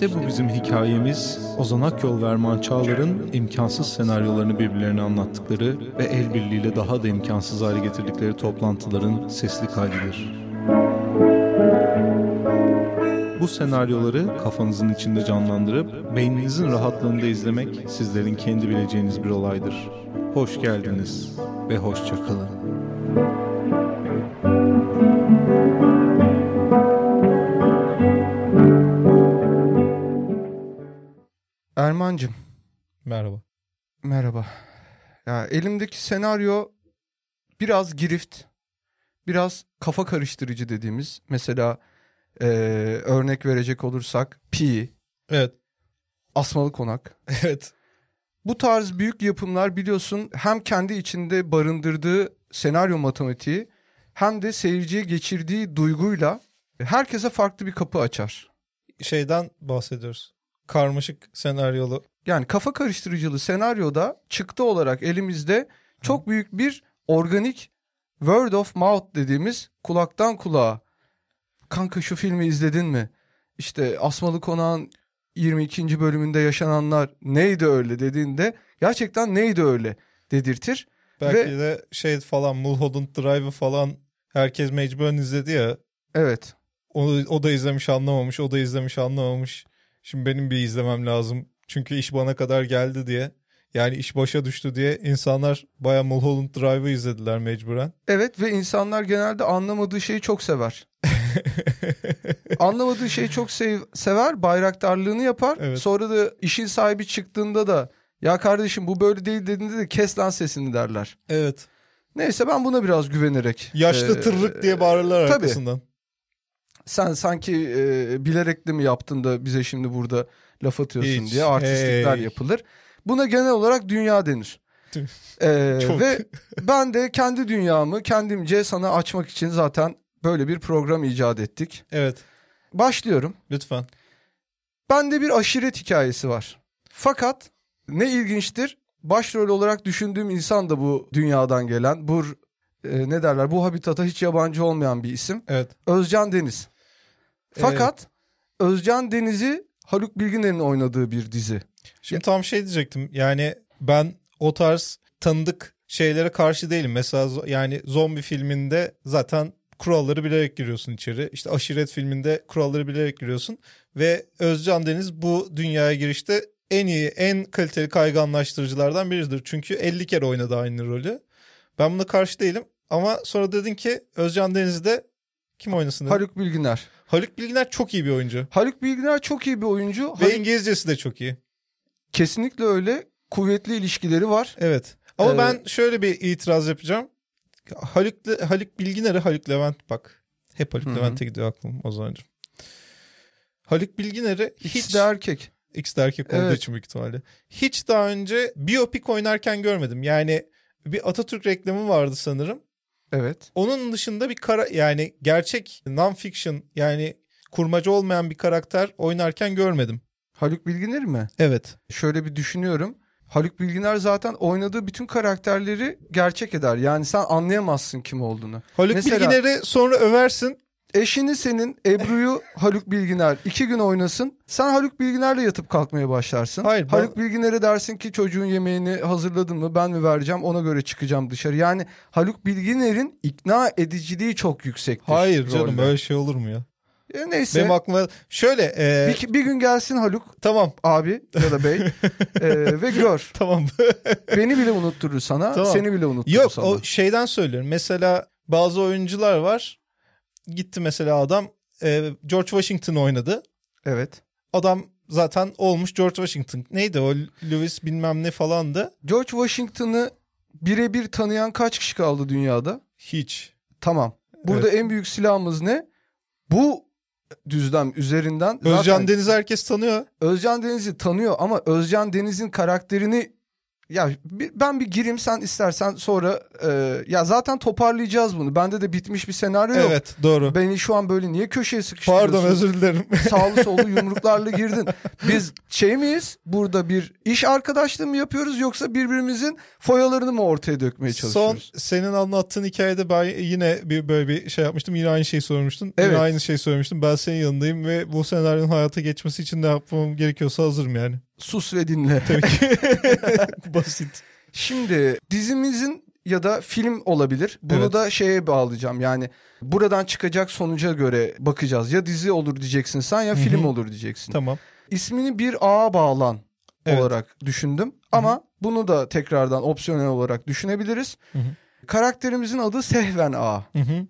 İşte bu bizim hikayemiz. Ozan Akyol ve Erman Çağlar'ın imkansız senaryolarını birbirlerine anlattıkları ve el birliğiyle daha da imkansız hale getirdikleri toplantıların sesli kaydıdır. Bu senaryoları kafanızın içinde canlandırıp beyninizin rahatlığında izlemek sizlerin kendi bileceğiniz bir olaydır. Hoş geldiniz ve hoşça kalın. Ermancım Merhaba. merhaba. Ya elimdeki senaryo biraz girift, biraz kafa karıştırıcı dediğimiz. Mesela eee, örnek verecek olursak Pi, Evet. Asmalı Konak. Evet. Bu tarz büyük yapımlar biliyorsun hem kendi içinde barındırdığı senaryo matematiği hem de seyirciye geçirdiği duyguyla herkese farklı bir kapı açar. şeyden bahsediyoruz. Karmaşık senaryolu. Yani kafa karıştırıcılı senaryoda çıktı olarak elimizde çok büyük bir organik word of mouth dediğimiz kulaktan kulağa. Kanka şu filmi izledin mi? İşte Asmalı Konağın 22. bölümünde yaşananlar neydi öyle dediğinde gerçekten neydi öyle dedirtir. Belki Ve- de şey falan Mulholland Drive'ı falan herkes mecburen izledi ya. Evet. O, o da izlemiş anlamamış, o da izlemiş anlamamış. Şimdi benim bir izlemem lazım. Çünkü iş bana kadar geldi diye. Yani iş başa düştü diye insanlar baya Mulholland Drive'ı izlediler mecburen. Evet ve insanlar genelde anlamadığı şeyi çok sever. Anlamadığı şeyi çok sev- sever, bayraktarlığını yapar. Evet. Sonra da işin sahibi çıktığında da ya kardeşim bu böyle değil dediğinde de kes lan sesini derler. evet. Neyse ben buna biraz güvenerek. Yaşlı e, tırrık diye bağırırlar tabii. arkasından. Sen sanki e, bilerek de mi yaptın da bize şimdi burada laf atıyorsun Hiç. diye artistlikler Hey. yapılır. Buna genel olarak dünya denir. E, Çok. ve ben de kendi dünyamı kendimce sana açmak için zaten böyle bir program icat ettik. Evet. Başlıyorum. Lütfen. Bende bir aşiret hikayesi var. Fakat ne ilginçtir başrol olarak düşündüğüm insan da bu dünyadan gelen, bu e, ne derler bu habitata hiç yabancı olmayan bir isim. Evet. Özcan Deniz. Fakat Özcan Deniz'i Haluk Bilginer'in oynadığı bir dizi. Şimdi tam şey diyecektim. Yani ben o tarz tanıdık şeylere karşı değilim. Mesela yani zombi filminde zaten kuralları bilerek giriyorsun içeri. İşte aşiret filminde kuralları bilerek giriyorsun. Ve Özcan Deniz bu dünyaya girişte en iyi, en kaliteli kayganlaştırıcılardan biridir. Çünkü 50 kere oynadı aynı rolü. Ben buna karşı değilim. Ama sonra dedin ki Özcan Deniz'de kim oynasın dedin? Haluk Bilginer. Haluk Bilginer çok iyi bir oyuncu. Haluk Bilginer çok iyi bir oyuncu. Ve Haluk- İngilizcesi de çok iyi. kesinlikle öyle. Kuvvetli ilişkileri var. Evet. Ama Ee, ben şöyle bir itiraz yapacağım. Haluk, Haluk Bilginer'i Haluk Levent bak. Hep Haluk. Levent'e gidiyor aklım o zamanca. Haluk Bilginer'i İkisi hiç de erkek. X de erkek olduğu Evet. için büyük ihtimalle. Hiç daha önce biyopik oynarken görmedim. Yani bir Atatürk reklamı vardı sanırım. Evet. Onun dışında bir kara yani gerçek non-fiction yani kurmaca olmayan bir karakter oynarken görmedim. Haluk Bilginer mi? Evet. Şöyle bir düşünüyorum. Haluk Bilginer zaten oynadığı bütün karakterleri gerçek eder. Yani sen anlayamazsın kim olduğunu. Haluk Mesela- Bilginer'i sonra översin. Eşini senin Ebru'yu Haluk Bilginer iki gün oynasın. Sen Haluk Bilginer'le yatıp kalkmaya başlarsın. Hayır, ben- Haluk Bilginer'e dersin ki çocuğun yemeğini hazırladın mı ben mi vereceğim ona göre çıkacağım dışarı. Yani Haluk Bilginer'in ikna ediciliği çok yüksektir. Hayır canım rolde. öyle şey olur mu ya? E, neyse Benim aklıma şöyle e, bir, bir gün gelsin Haluk tamam abi ya da bey e, ve gör. tamam. Beni bile unutturur sana Tamam. seni bile unutturur Yok sana. o şeyden söylüyorum. Mesela bazı oyuncular var. Gitti mesela adam e, George Washington oynadı. Evet. Adam zaten olmuş George Washington. Neydi o Lewis bilmem ne falandı. George Washington'ı birebir tanıyan kaç kişi kaldı dünyada? Hiç. Tamam. Burada en büyük silahımız ne? Bu düzlem üzerinden Özcan Deniz herkes tanıyor. Özcan Deniz'i tanıyor ama Özcan Deniz'in karakterini Ya ben bir gireyim sen istersen sonra e, ya zaten toparlayacağız bunu. Bende de bitmiş bir senaryo yok. Evet doğru. Beni şu an böyle niye köşeye sıkıştırıyorsun? Pardon özür dilerim. Sağlı sollu yumruklarla girdin. Biz şey miyiz? Burada bir iş arkadaşlığı mı yapıyoruz yoksa birbirimizin foyalarını mı ortaya dökmeye Son çalışıyoruz? senin anlattığın hikayede ben yine bir böyle bir şey yapmıştım. Yine aynı şeyi sormuştun. Evet. Yine aynı şeyi söylemiştim. Ben senin yanındayım ve bu senaryonun hayata geçmesi için ne yapmam gerekiyorsa hazırım yani. Sus ve dinle. Tabii ki. Basit. Şimdi dizimizin ya da film olabilir. Bunu Evet. da şeye bağlayacağım. Yani buradan çıkacak sonuca göre bakacağız. Ya dizi olur diyeceksin sen ya Hı hı. film olur diyeceksin. Tamam. İsmini bir ağa bağlan Evet. olarak düşündüm. Ama bunu da tekrardan opsiyonel olarak düşünebiliriz. Hı hı. Karakterimizin adı Sehven Ağa. Hı hı.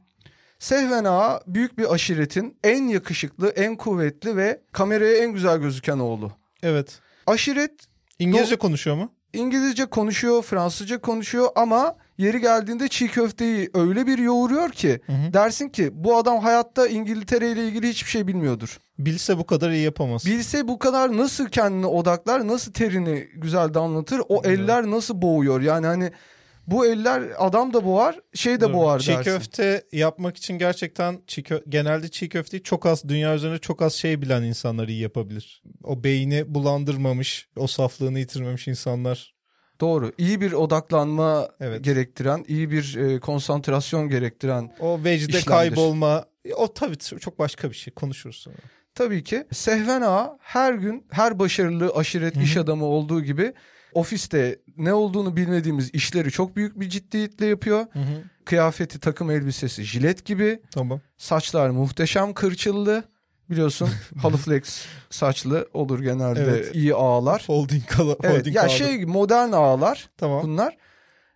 Sehven Ağa büyük bir aşiretin en yakışıklı, en kuvvetli ve kameraya en güzel gözüken oğlu. Evet. Aşiret İngilizce konuşuyor mu? İngilizce konuşuyor, Fransızca konuşuyor ama yeri geldiğinde çiğ köfteyi öyle bir yoğuruyor ki Hı hı. dersin ki bu adam hayatta İngiltere ile ilgili hiçbir şey bilmiyordur. Bilse bu kadar iyi yapamaz. Bilse bu kadar nasıl kendini odaklar, nasıl terini güzel damlatır, o eller nasıl boğuyor. Yani hani bu eller adam da boğar, şey de Doğru. boğar Çiğ dersin. köfte yapmak için gerçekten çiğ kö- genelde çiğ köfteyi çok az dünya üzerinde çok az şey bilen insanlar iyi yapabilir. O beyni bulandırmamış, o saflığını yitirmemiş insanlar. Doğru. İyi bir odaklanma Evet. gerektiren, iyi bir e, konsantrasyon gerektiren O vecde İşlemdir. kaybolma. O tabii çok başka bir şey. Konuşuruz sonra. Tabii ki Sehven Ağa her gün her başarılı aşiret Hı hı. iş adamı olduğu gibi ofiste ne olduğunu bilmediğimiz işleri çok büyük bir ciddiyetle yapıyor. Kıyafeti, takım elbisesi jilet gibi. Tamam. Saçlar muhteşem kırçıllı. Biliyorsun halı flex saçlı olur genelde Evet. iyi ağlar. Holding kala, Evet, ya kaldı. şey modern ağlar Tamam. bunlar.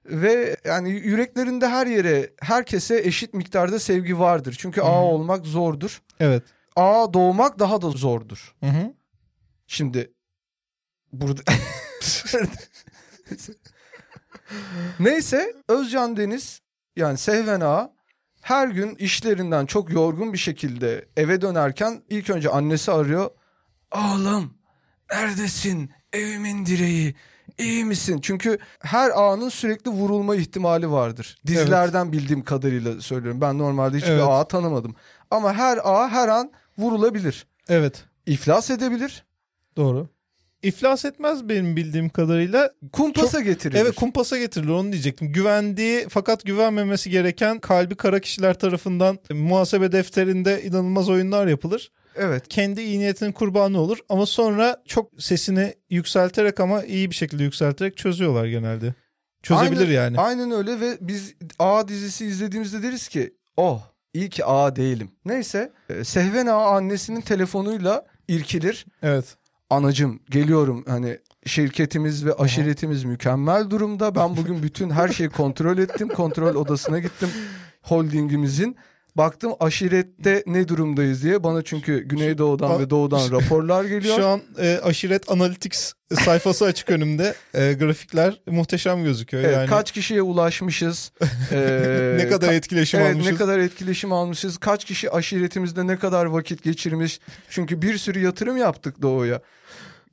Ve yani yüreklerinde her yere herkese eşit miktarda sevgi vardır. Çünkü Hı hı. ağa olmak zordur. Evet. Ağa doğmak daha da zordur. Hı hı. Şimdi burada Neyse Özcan Deniz yani Sehven Ağa her gün işlerinden çok yorgun bir şekilde eve dönerken ilk önce annesi arıyor. Oğlum neredesin? Evimin direği. İyi misin? Çünkü her ağanın sürekli vurulma ihtimali vardır. Dizilerden bildiğim kadarıyla söylüyorum. Ben normalde hiçbir Evet. ağa tanımadım. Ama her ağa her an vurulabilir. Evet. İflas edebilir. Doğru. İflas etmez benim bildiğim kadarıyla. Kumpasa getirilir. Evet kumpasa getirilir onu diyecektim. Güvendiği fakat güvenmemesi gereken kalbi kara kişiler tarafından muhasebe defterinde inanılmaz oyunlar yapılır. Evet. Kendi iyi niyetinin kurbanı olur ama sonra çok sesini yükselterek ama iyi bir şekilde yükselterek çözüyorlar genelde. Çözebilir Aynen- yani. Aynen öyle ve biz A dizisi izlediğimizde deriz ki oh iyi ki A değilim. Neyse e, Sehven A annesinin telefonuyla irkilir. Evet. Anacım geliyorum hani şirketimiz ve aşiretimiz mükemmel durumda. Ben bugün bütün her şeyi kontrol ettim. Kontrol odasına gittim holdingimizin. Baktım aşirette ne durumdayız diye. Bana çünkü Güneydoğu'dan A- ve Doğu'dan raporlar geliyor. Şu an e, aşiret analytics sayfası açık önümde. E, grafikler muhteşem gözüküyor. Evet, yani kaç kişiye ulaşmışız? Ee, ne kadar ka- etkileşim evet, almışız. ne kadar etkileşim almışız? Kaç kişi aşiretimizde ne kadar vakit geçirmiş? Çünkü bir sürü yatırım yaptık Doğu'ya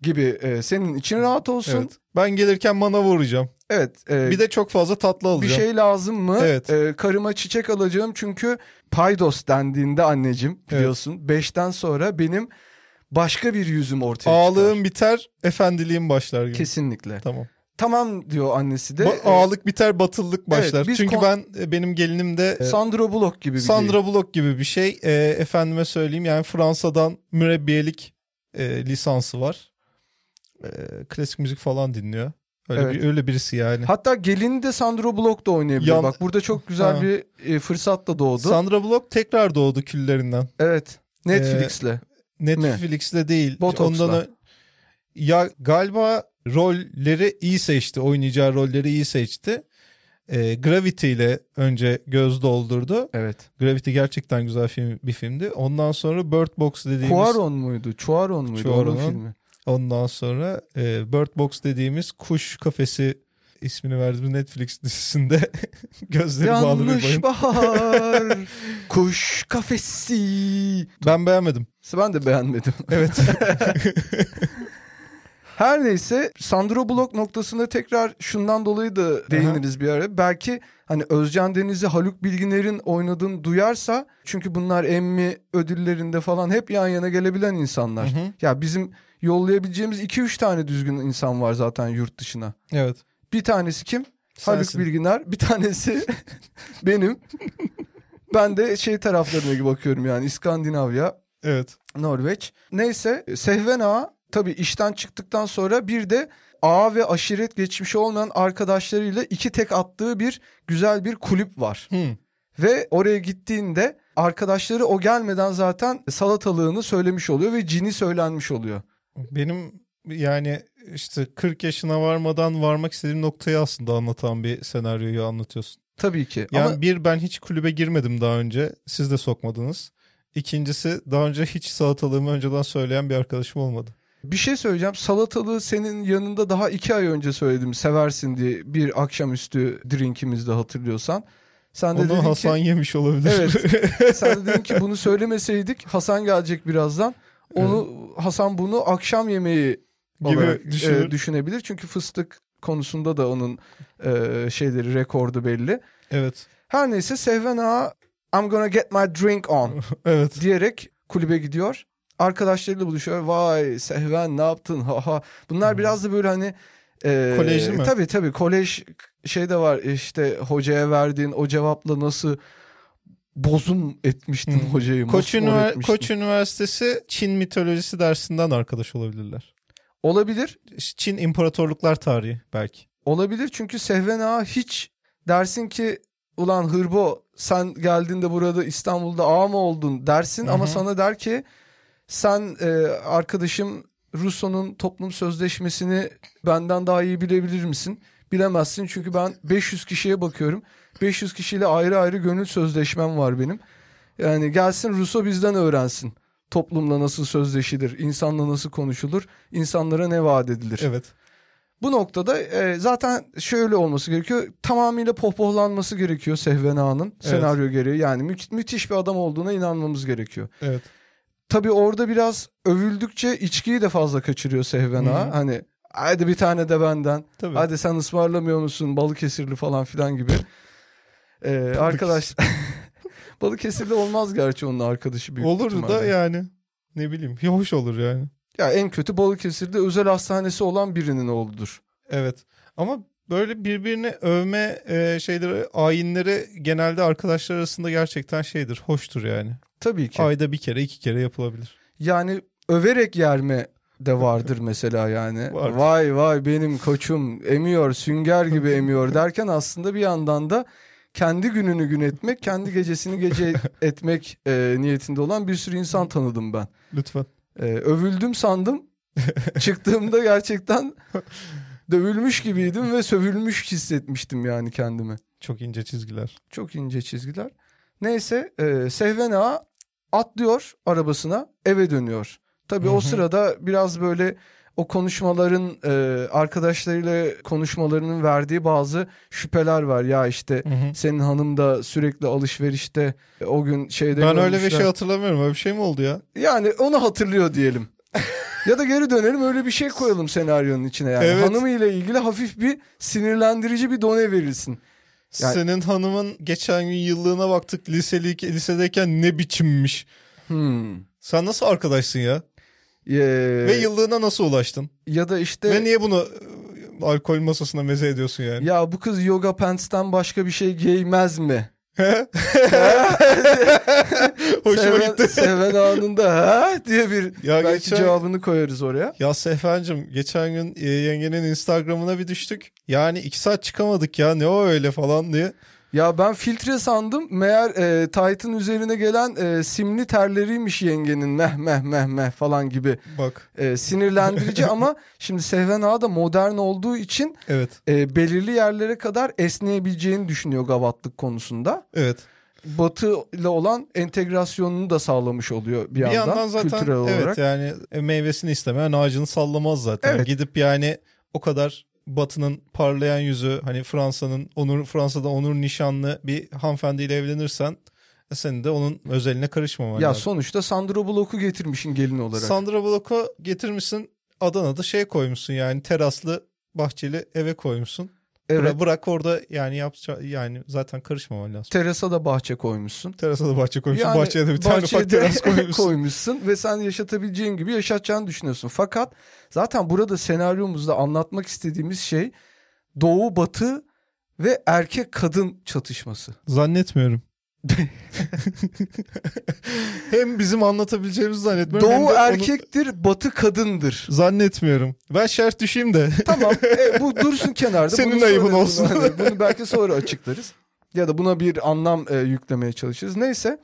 gibi. Ee, senin için rahat olsun. Evet. Ben gelirken manav uğrayacağım. Evet. e, Bir de çok fazla tatlı bir alacağım. şey lazım mı? Evet. Ee, karıma çiçek alacağım çünkü paydos dendiğinde anneciğim biliyorsun. Beşten sonra benim başka bir yüzüm ortaya çıkar. Ağlığım biter, efendiliğim başlar gibi. Kesinlikle. Tamam. Tamam diyor annesi de. Ba- Ee, ağlık biter, batıllık başlar. biz Çünkü kon- ben e, benim gelinim de e, Sandra Bullock gibi bir Sandra Bullock gibi bir şey. E, efendime söyleyeyim yani Fransa'dan mürebbiyelik e, lisansı var. E, klasik müzik falan dinliyor. Öyle Evet. bir öyle birisi yani. Hatta gelini de Sandra Bullock da oynayabilir. Yan- Bak burada çok güzel Ha. bir e, fırsat da doğdu. Sandra Bullock tekrar doğdu küllerinden. evet. Netflix'le. Netflix'le değil. Botox'la. Ondan ya galiba rolleri iyi seçti. Oynayacağı rolleri iyi seçti. E, Gravity ile önce göz doldurdu. Evet. Gravity gerçekten güzel film bir filmdi. Ondan sonra Bird Box dediğimiz Cuaron muydu? Cuaron muydu onun Cuaron'un filmi? Ondan sonra e, Bird Box dediğimiz kuş kafesi ismini verdiğimiz Netflix dizisinde gözleri bağlı bir Yanlış bayım. bahar. Kuş kafesi. Ben beğenmedim. Ben de beğenmedim. Evet. Her neyse Sandro Bullock noktasında tekrar şundan dolayı da değiniriz bir ara. Belki hani Özcan Deniz'i Haluk Bilginer'in oynadığını duyarsa çünkü bunlar Emmy ödüllerinde falan hep yan yana gelebilen insanlar. Hı hı. Ya bizim yollayabileceğimiz 2-3 tane düzgün insan var zaten yurt dışına. Evet. Bir tanesi kim? Haluk Sensin. Bilginer. Bir tanesi benim. ben de şey taraflarına bakıyorum yani İskandinavya, Evet. Norveç. Neyse Sehven Ağa tabii işten çıktıktan sonra bir de ağa ve aşiret geçmişi olmayan arkadaşlarıyla iki tek attığı bir güzel bir kulüp var. Hı. Ve oraya gittiğinde arkadaşları o gelmeden zaten salatalığını söylemiş oluyor ve cini söylenmiş oluyor. Benim yani işte 40 yaşına varmadan varmak istediğim noktayı aslında anlatan bir senaryoyu anlatıyorsun. Tabii ki. Yani Ama bir ben hiç kulübe girmedim daha önce. Siz de sokmadınız. İkincisi daha önce hiç salatalığımı önceden söyleyen bir arkadaşım olmadı. bir şey söyleyeceğim. Salatalığı senin yanında daha iki ay önce söyledim seversin diye bir akşamüstü drinkimizde hatırlıyorsan. Sen de Onu dedin Hasan ki, yemiş olabilir. Evet. sen de dedin ki bunu söylemeseydik Hasan gelecek birazdan. Onu Hasan bunu akşam yemeği Gibi düşünür. e, düşünebilir. Çünkü fıstık konusunda da onun e, şeyleri rekordu belli. evet. Her neyse Sehven Ağa I'm gonna get my drink on Evet. diyerek kulübe gidiyor. Arkadaşlarıyla buluşuyor. Vay Sehven ne yaptın? Ha ha. Bunlar biraz da böyle hani e, Kolejli mi? Tabii tabii kolej şey de var işte hocaya verdiğin o cevapla nasıl bozum etmiştin Hı. hocayı. Koç, Ünivers-. Koç Üniversitesi Çin mitolojisi dersinden arkadaş olabilirler. Olabilir. Çin İmparatorluklar tarihi belki. Olabilir çünkü Sehven Ağa hiç dersin ki ulan hırbo sen geldiğinde burada İstanbul'da ağa mı oldun dersin Hı ama sana der ki sen e, arkadaşım Rousseau'nun toplum sözleşmesini benden daha iyi bilebilir misin? Bilemezsin çünkü ben 500 kişiye bakıyorum. 500 kişiyle ayrı ayrı gönül sözleşmem var benim. Yani gelsin Rousseau bizden öğrensin. Toplumla nasıl sözleşilir, insanla nasıl konuşulur, insanlara ne vaat edilir. Evet. Bu noktada e, zaten şöyle olması gerekiyor. Tamamıyla pohpohlanması gerekiyor Sehven Ağa'nın senaryo gereği. Yani mü- müthiş bir adam olduğuna inanmamız gerekiyor. Evet. Tabii orada biraz övüldükçe içkiyi de fazla kaçırıyor Sehven Hı hı. Ağa. Hani hadi bir tane de benden. Tabii. Hadi sen ısmarlamıyor musun Balıkesirli falan filan gibi. Ee, arkadaş Balıkesirli olmaz gerçi onun arkadaşı büyük Olur ihtimalle. da yani ne bileyim hoş olur yani. Ya en kötü Balıkesir'de özel hastanesi olan birinin oğludur. Evet. Ama böyle birbirini övme e, şeyleri, ayinleri genelde arkadaşlar arasında gerçekten şeydir, hoştur yani. Tabii ki. Ayda bir kere, iki kere yapılabilir. Yani överek yerme de vardır mesela yani. Vardır. Vay vay benim koçum emiyor sünger gibi emiyor derken aslında bir yandan da kendi gününü gün etmek, kendi gecesini gece etmek e, niyetinde olan bir sürü insan tanıdım ben. Lütfen. E, övüldüm sandım. Çıktığımda gerçekten dövülmüş gibiydim ve sövülmüş hissetmiştim yani kendimi. Çok ince çizgiler. Çok ince çizgiler. Neyse e, Sehven Ağa atlıyor arabasına eve dönüyor. Tabii o sırada biraz böyle o konuşmaların e, arkadaşlarıyla konuşmalarının verdiği bazı şüpheler var. Ya işte Hı hı. senin hanım da sürekli alışverişte o gün şeyde Ben öyle bir şey hatırlamıyorum. Öyle bir şey mi oldu ya? Yani onu hatırlıyor diyelim. ya da geri dönelim öyle bir şey koyalım senaryonun içine yani. Evet. Hanımıyla ilgili hafif bir sinirlendirici bir done verilsin. Yani- Senin hanımın geçen gün yıllığına baktık liseli, lisedeyken ne biçimmiş. Hmm. Sen nasıl arkadaşsın ya? Ee, Ve yıllığına nasıl ulaştın? ya da işte Ve niye bunu e, alkol masasına meze ediyorsun yani? ya bu kız yoga pants'ten başka bir şey giymez mi? Hoşuma Seven, gitti. Seven anında ha diye bir Ya belki geçen- cevabını koyarız oraya. Ya Sehvencim geçen gün e, yengenin Instagram'ına bir düştük. Yani iki saat çıkamadık ya ne o öyle falan diye. Ya ben filtre sandım. Meğer e, Titan üzerine gelen e, simli terleriymiş yengenin meh meh meh meh falan gibi. Bak E, sinirlendirici ama şimdi Sehven Ağa da modern olduğu için evet e, belirli yerlere kadar esneyebileceğini düşünüyor gavatlık konusunda. evet. Batı ile olan entegrasyonunu da sağlamış oluyor bir, Bir yandan, yandan zaten kültürel olarak. evet yani e, meyvesini istemeyen ağacını sallamaz zaten. Evet. Gidip yani o kadar Batı'nın parlayan yüzü hani Fransa'nın onur Fransa'da onur nişanlı bir hanımefendiyle evlenirsen e, senin de onun özeline karışmaman Ya lazım. sonuçta Sandra Bullock'u getirmişin gelin olarak. Sandra Bullock'u getirmişsin Adana'da şey koymuşsun yani teraslı bahçeli eve koymuşsun. Evet. Bırak, orada yani yapça yani zaten karışmaman lazım. Terasa da bahçe koymuşsun. Terasa da bahçe koymuşsun. Yani bahçeye de bir tane ufak teras koymuşsun. koymuşsun ve sen yaşatabileceğin gibi yaşatacağını düşünüyorsun. Fakat zaten burada senaryomuzda anlatmak istediğimiz şey doğu batı ve erkek kadın çatışması. Zannetmiyorum. hem bizim anlatabileceğimizi zannetmiyorum. Doğu de onu- erkektir, batı kadındır. Zannetmiyorum. Ben şerh düşeyim de. Tamam e, bu dursun kenarda. Senin Bunu ayıbın olsun. Bunu, hani bunu belki sonra açıklarız. Ya da buna bir anlam e, yüklemeye çalışırız. Neyse.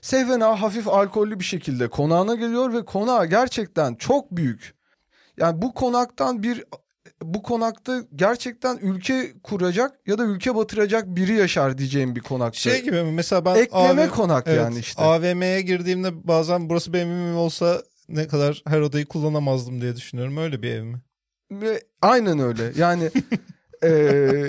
Sehvena hafif alkollü bir şekilde konağına geliyor ve konağı gerçekten çok büyük. Yani bu konaktan bir bu konakta gerçekten ülke kuracak ya da ülke batıracak biri yaşar diyeceğim bir konakta. Şey gibi mi? Mesela ben Ekleme AV konak Evet, yani işte. AVM'ye girdiğimde bazen burası benim evim olsa ne kadar her odayı kullanamazdım diye düşünüyorum. Öyle bir ev mi? Aynen öyle. Yani e,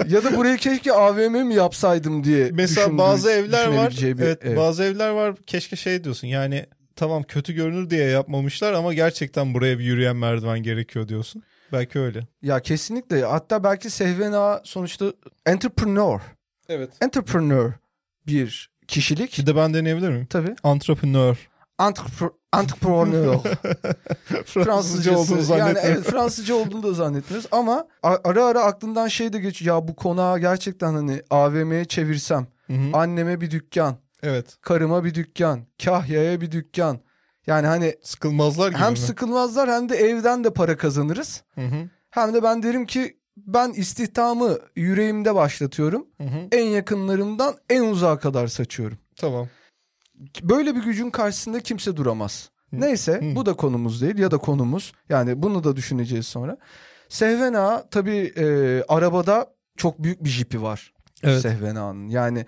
ya da burayı keşke AVM mi yapsaydım diye Mesela bazı evler var. Evet, ev. bazı evler var. Keşke şey diyorsun. Yani tamam kötü görünür diye yapmamışlar ama gerçekten buraya bir yürüyen merdiven gerekiyor diyorsun. Belki öyle. Ya kesinlikle. Hatta belki Sehvena sonuçta entrepreneur. Evet. Entrepreneur bir kişilik. Bir de ben deneyebilir miyim? Tabii. Entrepreneur. Entrepre- entrepreneur. Fransızca olduğunu Yani zannetmiyorum. evet Fransızca olduğunu da zannetmiyoruz ama ara ara aklından şey de geçiyor. Ya bu konağı gerçekten hani AVM'ye çevirsem. Hı hı. Anneme bir dükkan. Evet. Karıma bir dükkan. Kahya'ya bir dükkan. Yani hani Sıkılmazlar gibi hem mi? sıkılmazlar hem de evden de para kazanırız. Hı hı. Hem de ben derim ki ben istihdamı yüreğimde başlatıyorum. Hı hı. En yakınlarımdan en uzağa kadar saçıyorum. Tamam. Böyle bir gücün karşısında kimse duramaz. Hı. Neyse Hı. bu da konumuz değil ya da konumuz. Yani bunu da düşüneceğiz sonra. Sehvena tabii e, arabada çok büyük bir jipi var. Evet. Sehvena'nın. Yani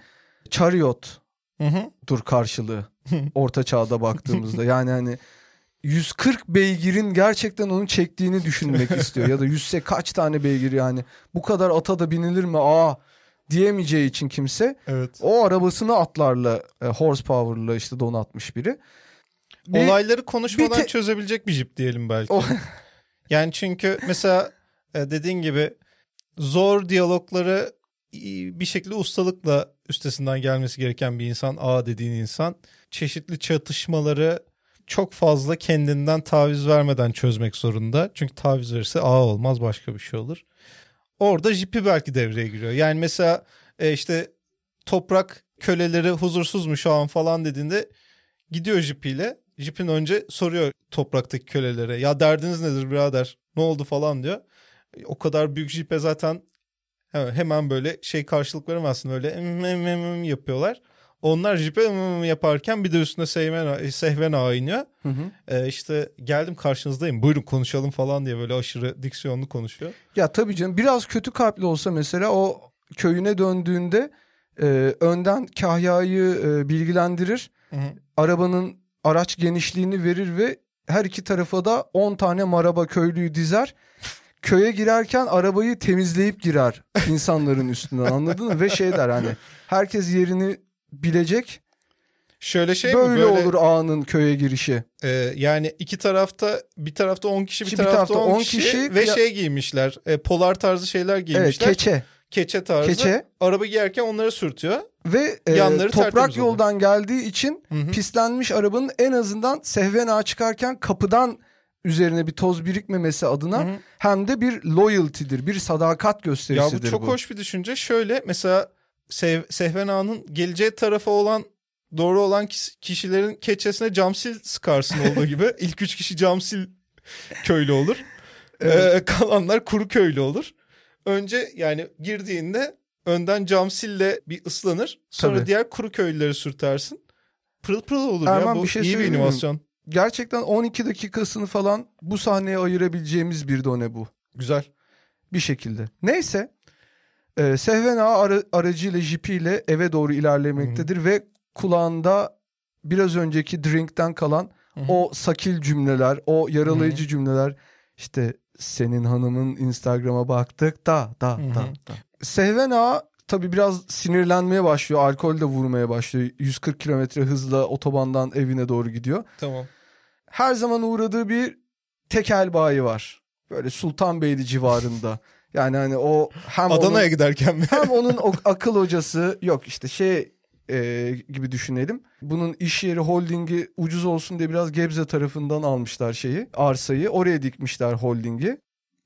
chariot Hı hı. dur karşılığı orta çağda baktığımızda. Yani hani 140 beygirin gerçekten onu çektiğini düşünmek istiyor. Ya da yüzse kaç tane beygir yani. Bu kadar ata da binilir mi? Aa diyemeyeceği için kimse Evet. o arabasını atlarla e, horsepower'la işte donatmış biri. Bir- Olayları konuşmadan bir te- çözebilecek bir jip diyelim belki. O- Yani çünkü mesela e, dediğin gibi zor diyalogları bir şekilde ustalıkla üstesinden gelmesi gereken bir insan. A dediğin insan. Çeşitli çatışmaları çok fazla kendinden taviz vermeden çözmek zorunda. Çünkü taviz verirse A olmaz başka bir şey olur. Orada jipi belki devreye giriyor. Yani mesela e, işte toprak köleleri huzursuz mu şu an falan dediğinde gidiyor jipiyle. Jipin önce soruyor topraktaki kölelere. Ya derdiniz nedir birader? Ne oldu falan diyor. O kadar büyük jipe zaten hemen, böyle şey karşılık veremezsin. Öyle em, em, em, em yapıyorlar. Onlar jipe yaparken bir de üstüne sehven, sehven ağa iniyor. Hı hı. Ee, işte geldim karşınızdayım buyurun konuşalım falan diye böyle aşırı diksiyonlu konuşuyor. Ya tabii canım biraz kötü kalpli olsa mesela o köyüne döndüğünde e, önden Kahya'yı e, bilgilendirir. Arabanın araç genişliğini verir ve her iki tarafa da 10 tane maraba köylüyü dizer. Köye girerken arabayı temizleyip girer insanların üstünden anladın mı? Ve şey der hani herkes yerini bilecek. Şöyle şey mi böyle, böyle olur ağanın köye girişi. e, yani iki tarafta bir tarafta 10 kişi bir Bir tarafta tarafta 10 10 kişi, kişi, ve kıya- şey giymişler e, polar tarzı şeyler Evet giymişler. keçe. keçe tarzı. Keçe Araba giyerken onları sürtüyor. ve e, Yanları toprak yoldan geldiği için Hı hı. pislenmiş arabanın en azından sehven çıkarken kapıdan üzerine bir toz birikmemesi adına Hı hı. hem de bir loyalty'dir, bir sadakat Ya gösterisidir bu çok hoş bir düşünce. Şöyle mesela Sev Sehven Ağa'nın geleceği tarafa olan doğru olan kişilerin keçesine camsil sıkarsın olduğu gibi. İlk üç kişi camsil köylü olur. Ee, kalanlar kuru köylü olur. Önce yani girdiğinde önden camsille bir ıslanır. Sonra Tabii. diğer kuru köylüleri sürtersin. Pırıl pırıl olur Erman, ya. Bu bir şey iyi bir inovasyon. Gerçekten 12 dakikasını falan bu sahneye ayırabileceğimiz bir done bu. Güzel. Bir şekilde. Neyse. E, Sehven Ağa ara, aracıyla jipiyle eve doğru ilerlemektedir ve kulağında biraz önceki drinkten kalan Hı hı. o sakil cümleler, o yaralayıcı cümleler işte senin hanımın Instagram'a baktık da da Hı hı. da da. Sehven Ağa tabii biraz sinirlenmeye başlıyor. Alkol de vurmaya başlıyor. 140 kilometre hızla otobandan evine doğru gidiyor. Tamam. Her zaman uğradığı bir tekel bayi var. Böyle Sultanbeyli civarında. Yani hani o hem Adana'ya onun, giderken mi? hem onun o akıl hocası yok işte şey e, gibi düşünelim. Bunun iş yeri holdingi ucuz olsun diye biraz Gebze tarafından almışlar şeyi arsayı. Oraya dikmişler holdingi.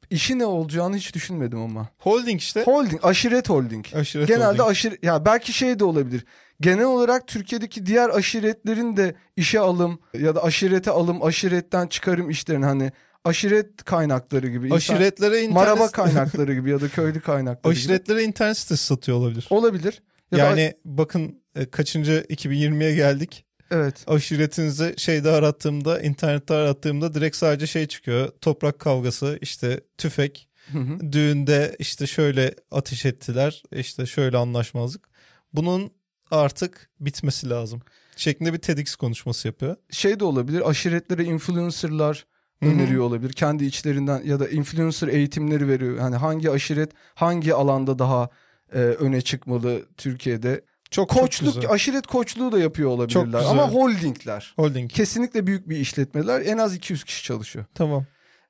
İşi ne olacağını hiç düşünmedim ama. Holding işte. Holding, aşiret holding. Aşiret Genelde holding. aşiret ya belki şey de olabilir. Genel olarak Türkiye'deki diğer aşiretlerin de işe alım ya da aşirete alım, aşiretten çıkarım işlerini hani aşiret kaynakları gibi. insan- Aşiretlere internet maraba kaynakları gibi ya da köylü kaynakları gibi. Aşiretlere internet sitesi satıyor olabilir. Olabilir. Ya da- yani bakın e, kaçıncı 2020'ye geldik. evet. Aşiretinizi şeyde arattığımda, internette arattığımda direkt sadece şey çıkıyor. Toprak kavgası, işte tüfek, Hı hı. düğünde işte şöyle ateş ettiler, işte şöyle anlaşmazlık. Bunun artık bitmesi lazım. Şeklinde bir TEDx konuşması yapıyor. Şey de olabilir. Aşiretlere influencerlar. Öneriyor olabilir. Kendi içlerinden ya da influencer eğitimleri veriyor. Yani hangi aşiret hangi alanda daha e, öne çıkmalı Türkiye'de. Çok çok Koçluk, güzel. aşiret koçluğu da yapıyor olabilirler. güzel. Ama holdingler. Holding. Kesinlikle büyük bir işletmeler. En az 200 kişi çalışıyor. Tamam.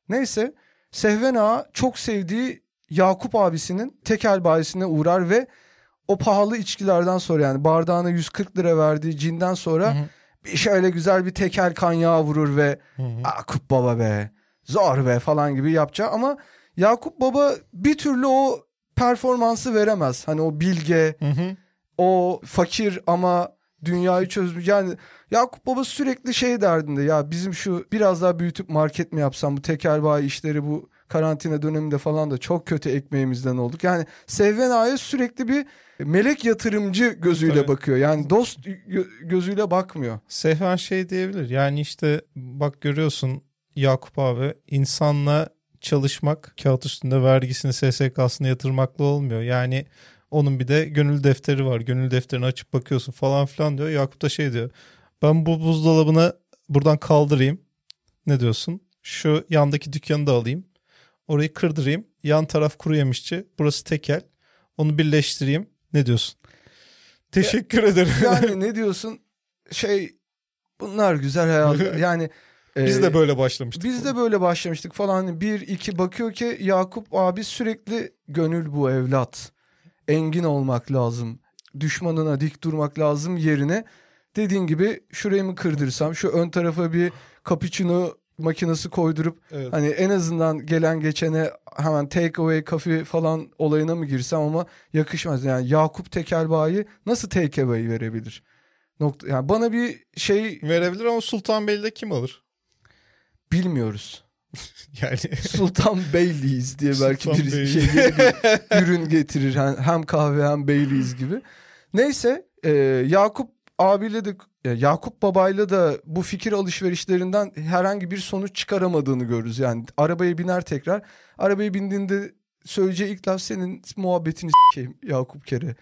Neyse Sehven Ağa çok sevdiği Yakup abisinin tekel bayisine uğrar ve o pahalı içkilerden sonra yani bardağına 140 lira verdiği cinden sonra Hı hı. Bir şöyle güzel bir tekel kanyağı vurur ve. Yakup baba be zor be falan gibi yapacak ama Yakup baba bir türlü o performansı veremez. Hani o bilge, Hı hı. o fakir ama dünyayı çözmüş. Yani Yakup Baba sürekli şey derdinde ya bizim şu biraz daha büyütüp market mi yapsam bu tekel bayi işleri bu karantina döneminde falan da çok kötü ekmeğimizden olduk. Yani Sevven Ağa'ya sürekli bir melek yatırımcı gözüyle Tabii. bakıyor. Yani dost gö- gözüyle bakmıyor. Sehven şey diyebilir. Yani işte bak görüyorsun Yakup abi insanla çalışmak kağıt üstünde vergisini SSK'sını yatırmakla olmuyor. Yani onun bir de gönül defteri var. Gönül defterini açıp bakıyorsun falan filan diyor. Yakup da şey diyor. Ben bu buzdolabını buradan kaldırayım. Ne diyorsun? Şu yandaki dükkanı da alayım. Orayı kırdırayım. Yan taraf kuru yemişçi. Burası tekel. Onu birleştireyim. Ne diyorsun? Teşekkür ederim. Yani ne diyorsun? Şey bunlar güzel hayat. Yani Biz e, de böyle başlamıştık. Biz de böyle başlamıştık falan. Hani bir iki bakıyor ki Yakup abi sürekli gönül bu evlat. Engin olmak lazım. Düşmanına dik durmak lazım yerine. Dediğin gibi şurayı mı kırdırsam şu ön tarafa bir cappuccino makinesi koydurup Evet. hani en azından gelen geçene hemen take away kafe falan olayına mı girsem ama yakışmaz. Yani Yakup Tekelbayi nasıl take away verebilir? Nokta, yani bana bir şey Verebilir ama Sultanbeyli'de kim alır? bilmiyoruz. Yani Sultan Beyliyiz diye belki Sultan bir Beyli. şey bir ürün getirir. Hem, hem kahve hem Beyliyiz gibi. Neyse e, Yakup abiyle de Yakup babayla da bu fikir alışverişlerinden herhangi bir sonuç çıkaramadığını görürüz. Yani arabaya biner tekrar. Arabaya bindiğinde söyleyeceği ilk laf senin muhabbetini s**eyim Yakup Kere.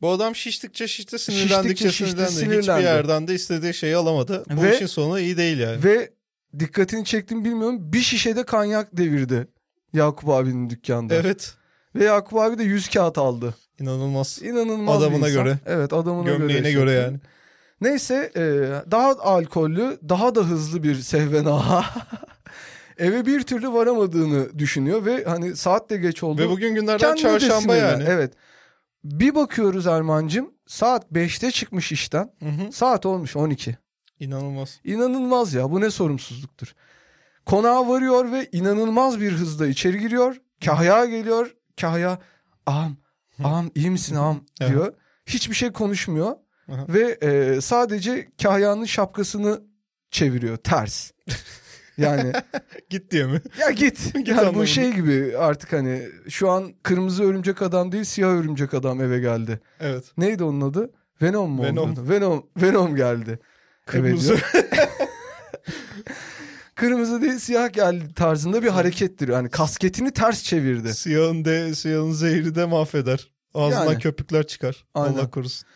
bu adam şiştikçe şişti sinirlendikçe Şiştikçe şişti, sinirlendi. sinirlendi. Hiçbir yerden de istediği şeyi alamadı. Bu Ve- işin sonu iyi değil yani. Ve dikkatini çektim bilmiyorum bir şişede kanyak devirdi Yakup abinin dükkanda. Evet. Ve Yakup abi de 100 kağıt aldı. İnanılmaz. İnanılmaz Adamına göre. Evet adamına göre. Gömleğine göre yani. Neyse e, daha alkollü daha da hızlı bir Sehven Ağa eve bir türlü varamadığını düşünüyor ve hani saat de geç oldu. Ve bugün günlerden Kendine de çarşamba yani. Evet. Bir bakıyoruz Erman'cığım saat 5'te çıkmış işten. Hı hı. Saat olmuş 12. İnanılmaz. İnanılmaz ya bu ne sorumsuzluktur. Konağa varıyor ve inanılmaz bir hızla içeri giriyor. Kahya geliyor. Kahya ağam ağam iyi misin ağam Evet. diyor. Hiçbir şey konuşmuyor. Aha. Ve e, sadece Kahya'nın şapkasını çeviriyor ters. Yani Git diye mi? ya git. Git yani bu şey gibi artık hani şu an kırmızı örümcek adam değil siyah örümcek adam eve geldi. Evet. Neydi onun adı? Venom mu? Venom. Venom. Venom, Venom geldi. Kırmızı. Kırmızı değil siyah geldi tarzında bir harekettir. Yani kasketini ters çevirdi. Siyahın de siyahın zehri de mahveder. Ağzından Yani. köpükler çıkar. Aynen. Allah korusun.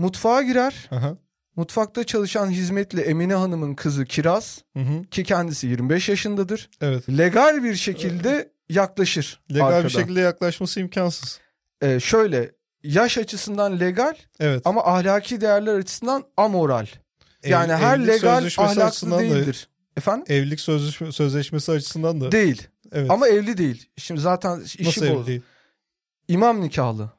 Mutfağa girer. Aha. Mutfakta çalışan hizmetli Emine Hanım'ın kızı Kiraz Hı hı. ki kendisi 25 yaşındadır. Evet. Legal bir şekilde yaklaşır. Legal arkadan. bir şekilde yaklaşması imkansız. Ee, şöyle yaş açısından legal Evet. ama ahlaki değerler açısından amoral. Yani Ev- her evlilik legal ahlaklı açısından da değildir. Efendim? Evlilik sözleşme, sözleşmesi açısından da. Değil. evet. Ama evli değil. Şimdi zaten işi Nasıl bu. evli değil? İmam nikahlı.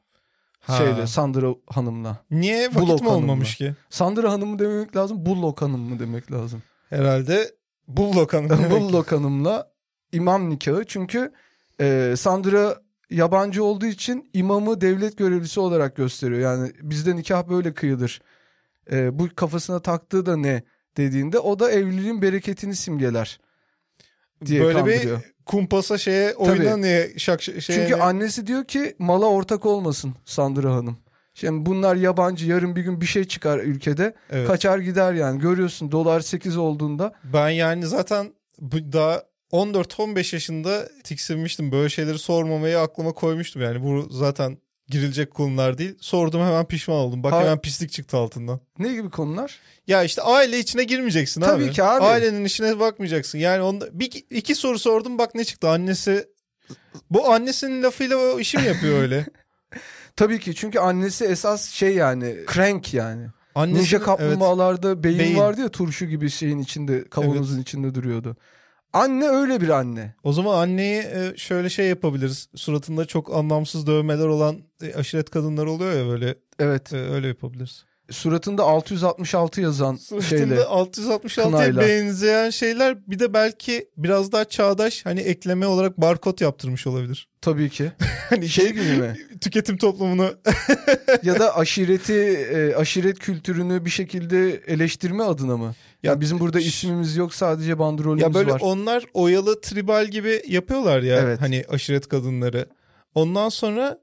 Ha. Şeyde Sandra Hanım'la. Niye vakit Bullock mi olmamış Hanım'la. ki? Sandra Hanım mı demek lazım? Bullock Hanım mı demek lazım? Herhalde Bullock Hanım. demek. Bullock Hanım'la imam nikahı. Çünkü e, Sandra yabancı olduğu için imamı devlet görevlisi olarak gösteriyor. Yani bizde nikah böyle kıyılır. E, bu kafasına taktığı da ne dediğinde o da evliliğin bereketini simgeler diye Böyle kandırıyor. bir kumpasa şeye oyuna niye şak şeye Çünkü ne- annesi diyor ki mala ortak olmasın Sandra Hanım. Şimdi bunlar yabancı yarın bir gün bir şey çıkar ülkede Evet. kaçar gider yani görüyorsun dolar 8 olduğunda Ben yani zaten bu daha 14-15 yaşında tiksinmiştim. Böyle şeyleri sormamayı aklıma koymuştum. Yani bu zaten girilecek konular değil. Sordum hemen pişman oldum. Bak Ha- hemen pislik çıktı altından. ne gibi konular? Ya işte aile içine girmeyeceksin Tabii abi. ki abi. Ailenin işine bakmayacaksın. Yani onda bir iki soru sordum bak ne çıktı. Annesi bu annesinin lafıyla o işi mi yapıyor öyle? Tabii ki çünkü annesi esas şey yani crank yani. Annesi Ninja evet. kaplumbağalarda beyin, Beyin. vardı ya turşu gibi şeyin içinde kavanozun içinde duruyordu. Anne öyle bir anne. O zaman anneyi e, şöyle şey yapabiliriz. Suratında çok anlamsız dövmeler olan e, aşiret kadınlar oluyor ya böyle Evet. e, öyle yapabiliriz. Suratında 666 yazan Suratında şeyle. 666'ya kınayla. benzeyen şeyler bir de belki biraz daha çağdaş hani ekleme olarak barkod yaptırmış olabilir. Tabii ki. Hani Şey gibi mi? tüketim toplumunu ya da aşireti, aşiret kültürünü bir şekilde eleştirme adına mı? Ya bizim burada ismimiz yok sadece bandrolümüz ya böyle var. onlar oyalı tribal gibi yapıyorlar ya Evet. hani aşiret kadınları. Ondan sonra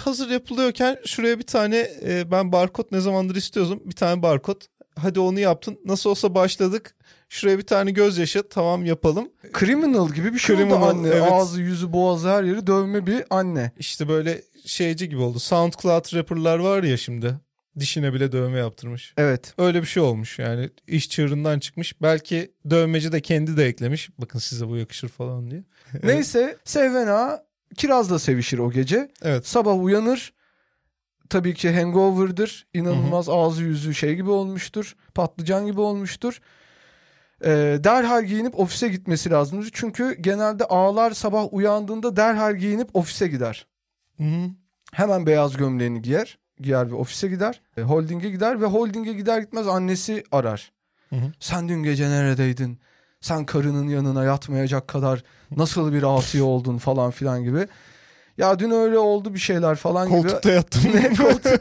hazır yapılıyorken şuraya bir tane e, ben barkod ne zamandır istiyordum. Bir tane barkod. Hadi onu yaptın. Nasıl olsa başladık. Şuraya bir tane gözyaşı tamam yapalım. Criminal gibi bir şey oldu Criminal, anne. evet. Ağzı, yüzü, boğazı her yeri dövme bir anne. İşte böyle şeyci gibi oldu. SoundCloud rapperlar var ya şimdi. Dişine bile dövme yaptırmış. Evet. Öyle bir şey olmuş yani. iş çığırından çıkmış. Belki dövmeci de kendi de eklemiş. Bakın size bu yakışır falan diye. Neyse Sevena Kiraz'la sevişir o gece. Evet. Sabah uyanır. Tabii ki hangover'dır. İnanılmaz ağzı yüzü şey gibi olmuştur. Patlıcan gibi olmuştur. Ee, derhal giyinip ofise gitmesi lazımdır. Çünkü genelde ağlar sabah uyandığında derhal giyinip ofise gider. Hı hı. Hemen beyaz gömleğini giyer. Giyer ve ofise gider. E, holding'e gider ve holding'e gider gitmez annesi arar. Hı hı. Sen dün gece neredeydin? Sen karının yanına yatmayacak kadar nasıl bir asi oldun falan filan gibi. Ya dün öyle oldu bir şeyler falan gibi. Koltukta yattım. Ne koltuk?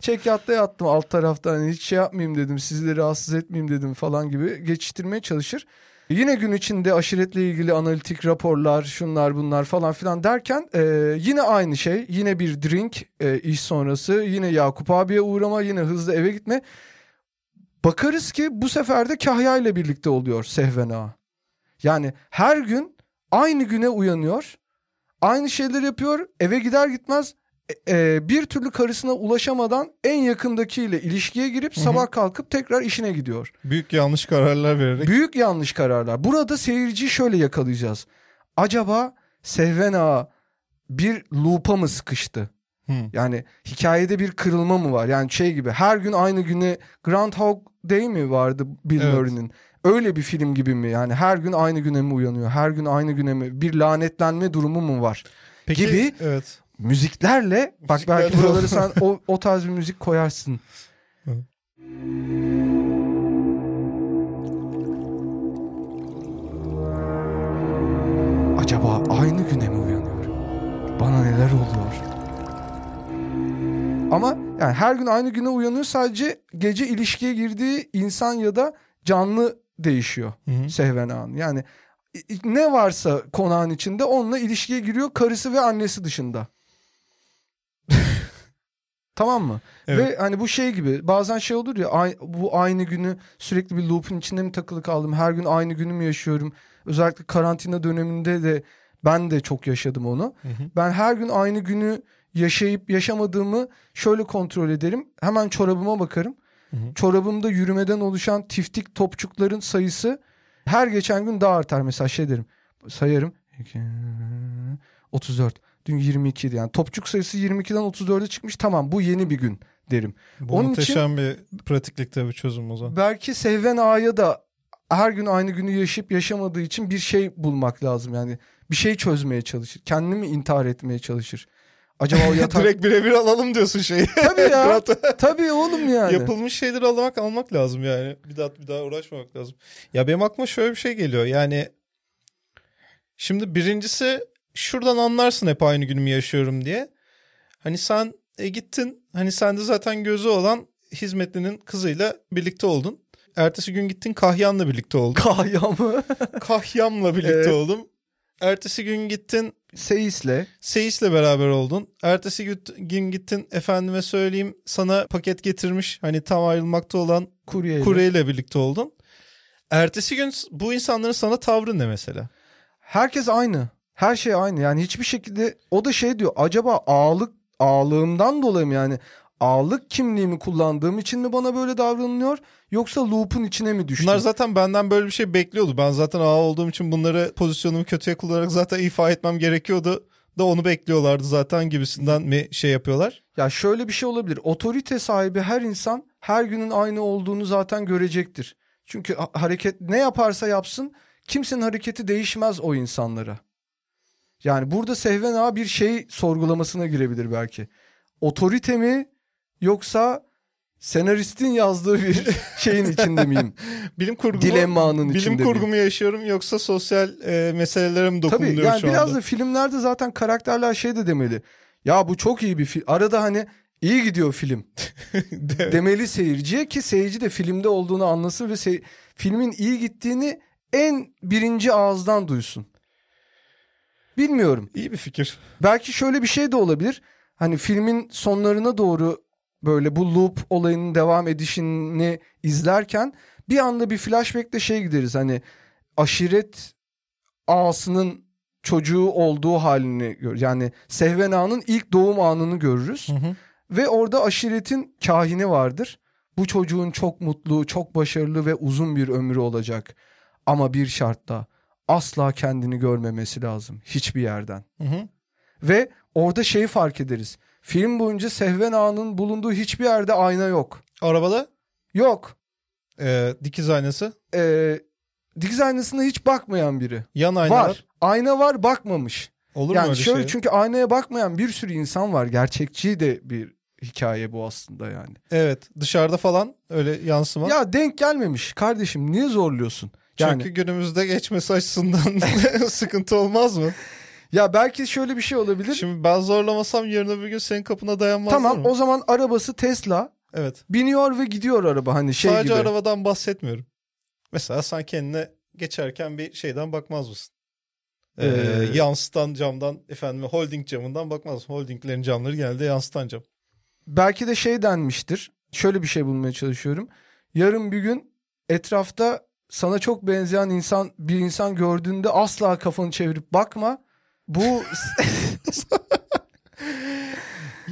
Çek yatta yattım alt tarafta hani hiç şey yapmayayım dedim sizleri rahatsız etmeyeyim dedim falan gibi geçiştirmeye çalışır. Yine gün içinde aşiretle ilgili analitik raporlar şunlar bunlar falan filan derken e, yine aynı şey yine bir drink e, iş sonrası yine Yakup abiye uğrama yine hızlı eve gitme. Bakarız ki bu sefer de Kahya ile birlikte oluyor Sehven Ağa. Yani her gün aynı güne uyanıyor. Aynı şeyler yapıyor. Eve gider gitmez e, e, bir türlü karısına ulaşamadan en yakındakiyle ilişkiye girip sabah kalkıp tekrar işine gidiyor. Büyük yanlış kararlar vererek. Büyük yanlış kararlar. Burada seyirciyi şöyle yakalayacağız. Acaba Sehven Ağa bir loop'a mı sıkıştı? Hı. Yani hikayede bir kırılma mı var? Yani şey gibi her gün aynı güne Groundhog Day mi vardı Bill Evet. Murray'nin? Öyle bir film gibi mi? Yani her gün aynı güne mi uyanıyor? Her gün aynı güne mi? Bir lanetlenme durumu mu var? Peki, Gibi. Evet. Müziklerle bak Müziklerle belki buraları oldu. sen o, o tarz bir müzik koyarsın. Acaba aynı güne mi uyanıyor? Bana neler oluyor? Ama yani her gün aynı güne uyanıyor sadece gece ilişkiye girdiği insan ya da canlı değişiyor Hı hı. Sehven Ağa'nın. Yani i- i- ne varsa konağın içinde onunla ilişkiye giriyor karısı ve annesi dışında. Tamam mı? Evet. Ve hani bu şey gibi bazen şey olur ya ay- bu aynı günü sürekli bir loop'un içinde mi takılı kaldım? Her gün aynı günü mü yaşıyorum? Özellikle karantina döneminde de ben de çok yaşadım onu. Hı hı. Ben her gün aynı günü yaşayıp yaşamadığımı şöyle kontrol ederim. Hemen çorabıma bakarım. Hı hı. Çorabımda yürümeden oluşan tiftik topçukların sayısı her geçen gün daha artar. Mesela şey derim sayarım. 2, 34. Dün 22 idi yani. Topçuk sayısı 22'den 34'e çıkmış. Tamam bu yeni bir gün derim. Bu Onun muhteşem bir pratiklik tabii çözüm o zaman. Belki Sehven Ağa'ya da her gün aynı günü yaşayıp yaşamadığı için bir şey bulmak lazım yani. Bir şey çözmeye çalışır. Kendini intihar etmeye çalışır? Acaba o yatak... Direkt birebir alalım diyorsun şeyi. Tabii ya. Tabii oğlum yani. Yapılmış şeyleri almak almak lazım yani. Bir daha bir daha uğraşmamak lazım. Ya benim aklıma şöyle bir şey geliyor. Yani şimdi birincisi şuradan anlarsın hep aynı günümü yaşıyorum diye. Hani sen e, gittin hani sende zaten gözü olan hizmetlinin kızıyla birlikte oldun. Ertesi gün gittin Kahyan'la birlikte oldun. Kahya mı? Kahyam'la birlikte Evet. oldum. Ertesisi gün gittin Seyis'le. Seyis'le beraber oldun. Ertesi gün- gün gittin efendime söyleyeyim sana paket getirmiş hani tam ayrılmakta olan Kuryeyle. kuryeyle birlikte oldun. Ertesi gün bu insanların sana tavrı ne mesela? Herkes aynı. Her şey aynı. Yani hiçbir şekilde o da şey diyor. Acaba ağlık ağlığımdan dolayı mı yani ağlık kimliğimi kullandığım için mi bana böyle davranılıyor yoksa loop'un içine mi düştüm? Bunlar zaten benden böyle bir şey bekliyordu. Ben zaten ağa olduğum için bunları pozisyonumu kötüye kullanarak zaten ifa etmem gerekiyordu. Da onu bekliyorlardı zaten gibisinden mi şey yapıyorlar? Ya şöyle bir şey olabilir. Otorite sahibi her insan her günün aynı olduğunu zaten görecektir. Çünkü ha- hareket ne yaparsa yapsın kimsenin hareketi değişmez o insanlara. Yani burada Sehven Ağa bir şey sorgulamasına girebilir belki. Otorite mi yoksa senaristin yazdığı bir şeyin içinde miyim? Bilim kurgumu, Dilemmanın bilim içinde kurgumu yaşıyorum yoksa sosyal e, meselelere mi Tabii dokunuyor yani şu biraz anda? da filmlerde zaten karakterler şey de demeli. Ya bu çok iyi bir film. Arada hani iyi gidiyor film. De- demeli seyirciye ki seyirci de filmde olduğunu anlasın ve sey- filmin iyi gittiğini en birinci ağızdan duysun. Bilmiyorum. İyi bir fikir. Belki şöyle bir şey de olabilir. Hani filmin sonlarına doğru böyle bu loop olayının devam edişini izlerken bir anda bir flashback'te şey gideriz. Hani aşiret ağasının çocuğu olduğu halini gör. Yani Sehven Ağa'nın ilk doğum anını görürüz. Ve orada aşiretin kahini vardır. Bu çocuğun çok mutlu, çok başarılı ve uzun bir ömrü olacak. Ama bir şartla asla kendini görmemesi lazım hiçbir yerden. Hı hı. Ve orada şeyi fark ederiz. Film boyunca Sehven Ağa'nın bulunduğu hiçbir yerde ayna yok. Arabada Yok. e, dikiz aynası. Ee, dikiz aynasına hiç bakmayan biri. Yan aynalar. Var. Ayna var bakmamış. Olur mu yani öyle şöyle şey? çünkü aynaya bakmayan bir sürü insan var. Gerçekçi de bir hikaye bu aslında yani. Evet dışarıda falan öyle yansıma. Ya denk gelmemiş kardeşim niye zorluyorsun? Yani Çünkü günümüzde geçmesi açısından sıkıntı olmaz mı? ya belki şöyle bir şey olabilir. Şimdi ben zorlamasam yarın öbür gün senin kapına dayanmaz tamam mı? o zaman arabası Tesla Evet. biniyor ve gidiyor araba hani şey Sadece gibi. arabadan bahsetmiyorum. Mesela sen kendine geçerken bir şeyden bakmaz mısın? Ee, Ee, yansıtan camdan efendim holding camından bakmaz mısın? Holdinglerin camları geldi yansıtan cam. Belki de şey denmiştir. Şöyle bir şey bulmaya çalışıyorum. Yarın bir gün etrafta sana çok benzeyen insan bir insan gördüğünde asla kafanı çevirip bakma. Bu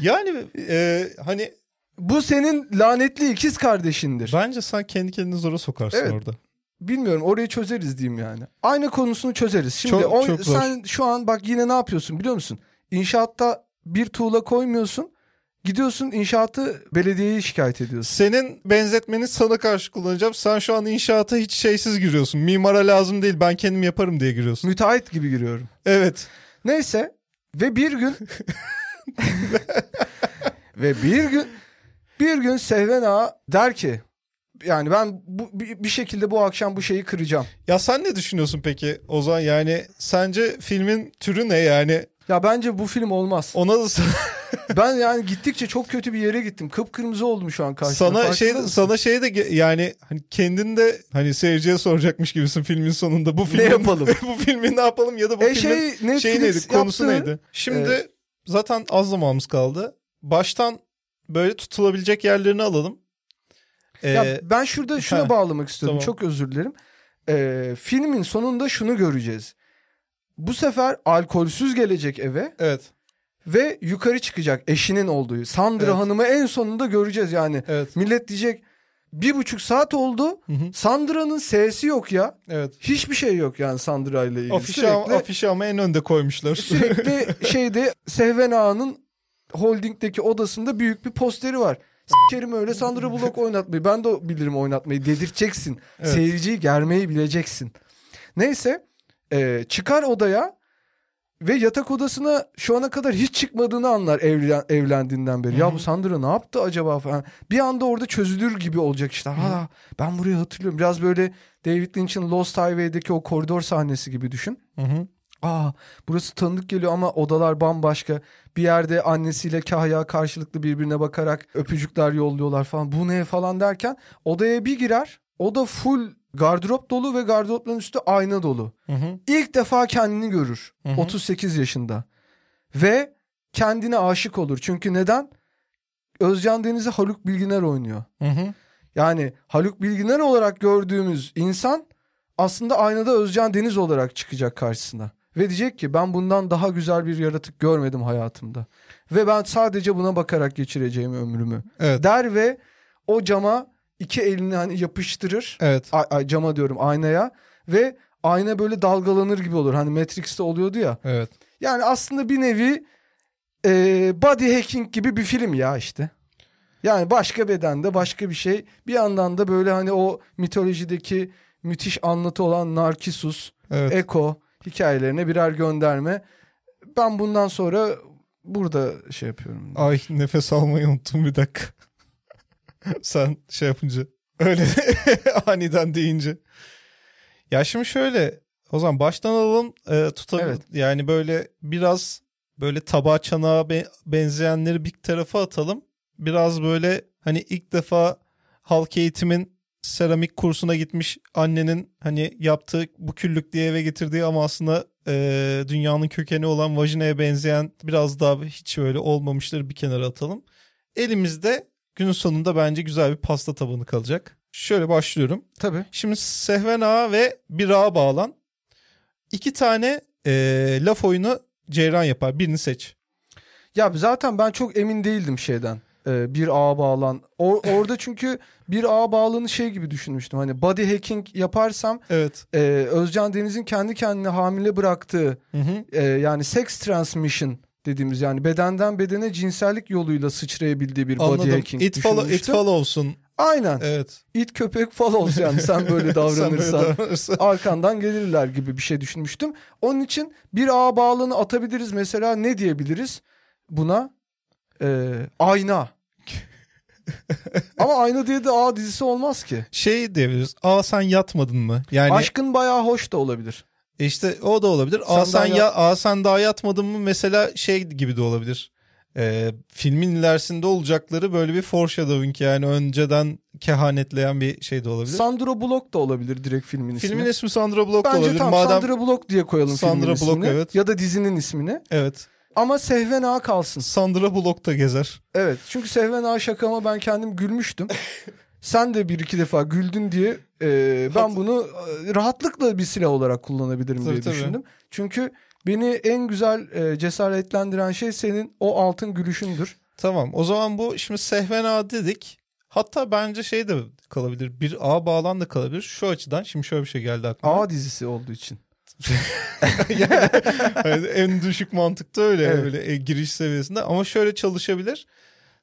Yani e, hani bu senin lanetli ikiz kardeşindir. bence sen kendi kendini zora sokarsın Evet. orada. Bilmiyorum orayı çözeriz diyeyim yani. Aynı konusunu çözeriz. Şimdi Çok- o, çok zor. sen şu an bak yine ne yapıyorsun biliyor musun? İnşaatta bir tuğla koymuyorsun. Gidiyorsun inşaatı belediyeye şikayet ediyorsun. Senin benzetmeni sana karşı kullanacağım. Sen şu an inşaata hiç şeysiz giriyorsun. Mimara lazım değil ben kendim yaparım diye giriyorsun. Müteahhit gibi giriyorum. Evet. Neyse ve bir gün ve bir gün bir gün Sehven Ağa der ki yani ben bu, bir, şekilde bu akşam bu şeyi kıracağım. Ya sen ne düşünüyorsun peki Ozan? Yani sence filmin türü ne yani? Ya bence bu film olmaz. Ona da ben yani gittikçe çok kötü bir yere gittim. Kıpkırmızı oldum şu an karşısında. sana şey mısın? sana şey de yani hani kendin de hani seyirciye soracakmış gibisin filmin sonunda. Bu filmin, yapalım? bu filmi ne yapalım ya da bu e filmin şey Netflix şey neydi? Konusu yaptı. neydi? Şimdi zaten az zamanımız kaldı. Baştan böyle tutulabilecek yerlerini alalım. Ee, Ya ben şurada şuna bağlamak istiyorum. tamam. Çok özür dilerim. Ee, filmin sonunda şunu göreceğiz. Bu sefer alkolsüz gelecek eve evet. ve yukarı çıkacak eşinin olduğu. Sandra Evet. Hanım'ı en sonunda göreceğiz yani. Evet. Millet diyecek bir buçuk saat oldu. Hı hı. Sandra'nın sesi yok ya. Evet. Hiçbir şey yok yani Sandra ile ilgili. Afişi, sürekli, afişi ama en önde koymuşlar. sürekli şeyde Sehven Ağa'nın holdingdeki odasında büyük bir posteri var. Sikerim öyle Sandra Bullock oynatmayı. Ben de bilirim oynatmayı. Dedirteceksin. Evet. Seyirciyi germeyi bileceksin. Neyse e, çıkar odaya ve yatak odasına şu ana kadar hiç çıkmadığını anlar evlen, evlendiğinden beri. Ya bu Sandra ne yaptı acaba falan. Bir anda orada çözülür gibi olacak işte. Ha ben burayı hatırlıyorum. Biraz böyle David Lynch'in Lost Highway'deki o koridor sahnesi gibi düşün. Hı hı. Aa burası tanıdık geliyor ama odalar bambaşka. Bir yerde annesiyle Kahya karşılıklı birbirine bakarak öpücükler yolluyorlar falan. Bu ne falan derken odaya bir girer. Oda full gardırop dolu ve gardıropların üstü ayna dolu. Hı hı. İlk defa kendini görür. Hı hı. 38 yaşında. Ve kendine aşık olur. Çünkü neden? Özcan Deniz'i Haluk Bilginer oynuyor. Hı hı. Yani Haluk Bilginer olarak gördüğümüz insan aslında aynada Özcan Deniz olarak çıkacak karşısına. Ve diyecek ki ben bundan daha güzel bir yaratık görmedim hayatımda. Ve ben sadece buna bakarak geçireceğim ömrümü. Evet. Der ve o cama iki elini hani yapıştırır. Evet. A- a- cama diyorum aynaya. Ve ayna böyle dalgalanır gibi olur. Hani Matrix'te oluyordu ya. Evet. Yani aslında bir nevi e, body hacking gibi bir film ya işte. Yani başka bedende başka bir şey. Bir yandan da böyle hani o mitolojideki müthiş anlatı olan Narkisus, Evet. Eko hikayelerine birer gönderme. Ben bundan sonra burada şey yapıyorum. Ay nefes almayı unuttum bir dakika. Sen şey yapınca öyle aniden deyince. Ya şimdi şöyle o zaman baştan alalım e, tutalım. Evet. Yani böyle biraz böyle tabağa çanağa be- benzeyenleri bir tarafa atalım. Biraz böyle hani ilk defa halk eğitimin seramik kursuna gitmiş annenin hani yaptığı bu küllük diye eve getirdiği ama aslında e, dünyanın kökeni olan vajinaya benzeyen biraz daha hiç öyle olmamışları bir kenara atalım. Elimizde günün sonunda bence güzel bir pasta tabanı kalacak. Şöyle başlıyorum. Tabii. Şimdi Sehven Ağa ve bir ağa bağlan. İki tane e, laf oyunu Ceyran yapar. Birini seç. Ya zaten ben çok emin değildim şeyden. Ee, bir ağa bağlan. Or- orada çünkü bir ağa bağlanı şey gibi düşünmüştüm. Hani body hacking yaparsam Evet. e, Özcan Deniz'in kendi kendine hamile bıraktığı Hı hı. e, yani sex transmission dediğimiz yani bedenden bedene cinsellik yoluyla sıçrayabildiği bir body Anladım. hacking It follow, it follows'un. Aynen. Evet. İt köpek follows yani sen böyle Sen davranırsan. böyle davranırsan. arkandan gelirler gibi bir şey düşünmüştüm. Onun için bir ağ bağlığını atabiliriz mesela ne diyebiliriz buna? Ee, ayna. Ama ayna diye de ağ dizisi olmaz ki. Şey diyebiliriz. Aa sen yatmadın mı? Yani Aşkın bayağı hoş da olabilir. İşte o da olabilir. Sen sen daha ya aa sen daha yatmadın mı? Mesela şey gibi de olabilir. Ee, filmin ilerisinde olacakları böyle bir foreshadowing yani önceden kehanetleyen bir şey de olabilir. Sandra Bullock da olabilir direkt filmin ismi. Filmin ismi Sandra Bullock da Bence olabilir. tamam Madem Sandra Bullock diye koyalım Sandra filmin Bullock, ismini. evet. Ya da dizinin ismini. evet. Ama Sehven Ağa kalsın. Sandra Bullock da gezer. Evet çünkü Sehven Ağa şakama ben kendim gülmüştüm. Sen de bir iki defa güldün diye e, ben bunu e, rahatlıkla bir silah olarak kullanabilirim Tabii, diye tabii. düşündüm. Çünkü beni en güzel e, cesaretlendiren şey senin o altın gülüşündür. Tamam o zaman bu şimdi Sehven Ağa dedik. Hatta bence şey de kalabilir. Bir ağ bağlan da kalabilir. Şu açıdan şimdi şöyle bir şey geldi aklıma. A dizisi olduğu için. yani, hani en düşük mantıkta öyle Evet. böyle e, giriş seviyesinde ama şöyle çalışabilir.